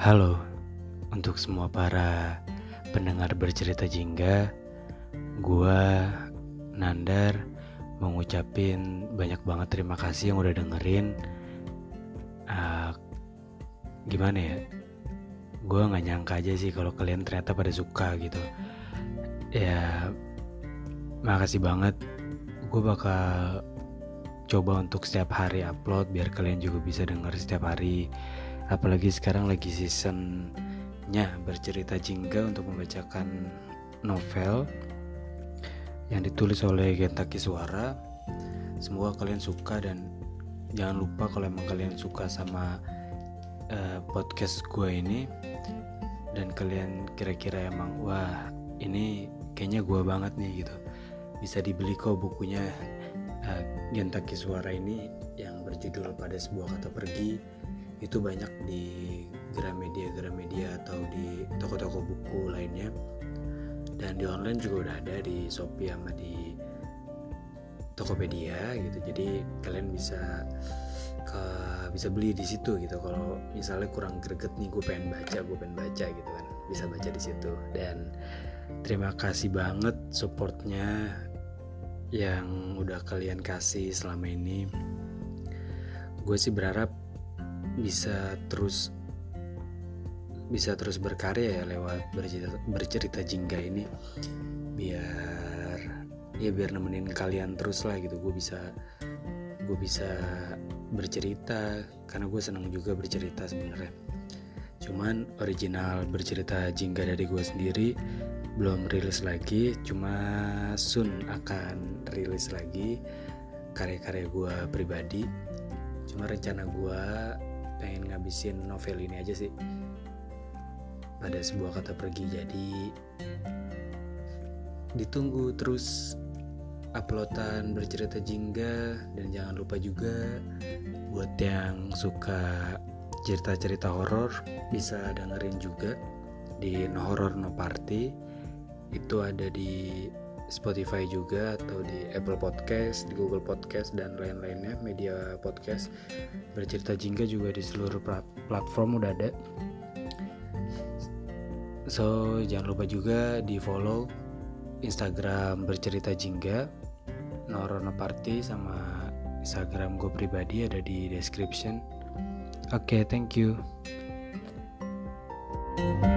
Halo untuk semua para pendengar bercerita jingga, gua Nandar mau ngucapin banyak banget terima kasih yang udah dengerin. Uh, gimana ya? Gua nggak nyangka aja sih kalau kalian ternyata pada suka gitu. Ya, makasih banget. Gue bakal coba untuk setiap hari upload biar kalian juga bisa denger setiap hari apalagi sekarang lagi seasonnya bercerita jingga untuk membacakan novel yang ditulis oleh Gentaki Suara. Semoga kalian suka dan jangan lupa kalau emang kalian suka sama uh, podcast gue ini. Dan kalian kira-kira emang wah ini kayaknya gue banget nih gitu. Bisa dibeli kok bukunya uh, Gentaki Suara ini yang berjudul pada sebuah kata pergi itu banyak di Gramedia Gramedia atau di toko-toko buku lainnya. Dan di online juga udah ada di Shopee sama di Tokopedia gitu. Jadi kalian bisa ke bisa beli di situ gitu. Kalau misalnya kurang greget nih gue pengen baca gue pengen baca gitu kan. Bisa baca di situ. Dan terima kasih banget supportnya yang udah kalian kasih selama ini. Gue sih berharap bisa terus bisa terus berkarya ya lewat bercerita, bercerita jingga ini. Biar ya biar nemenin kalian terus lah gitu. Gue bisa gue bisa bercerita. Karena gue senang juga bercerita sebenarnya. Cuman original bercerita jingga dari gue sendiri belum rilis lagi. Cuma soon akan rilis lagi karya-karya gue pribadi. Cuma rencana gue pengen ngabisin novel ini aja sih. Pada sebuah kata pergi jadi ditunggu terus uploadan bercerita jingga dan jangan lupa juga buat yang suka cerita-cerita horor bisa dengerin juga di No Horror No Party. Itu ada di Spotify juga atau di Apple Podcast, di Google Podcast dan lain-lainnya media podcast. Bercerita Jingga juga di seluruh platform udah ada. So jangan lupa juga di follow Instagram bercerita Jingga, Norono Party sama Instagram gue pribadi ada di description. Oke, okay, thank you. thank you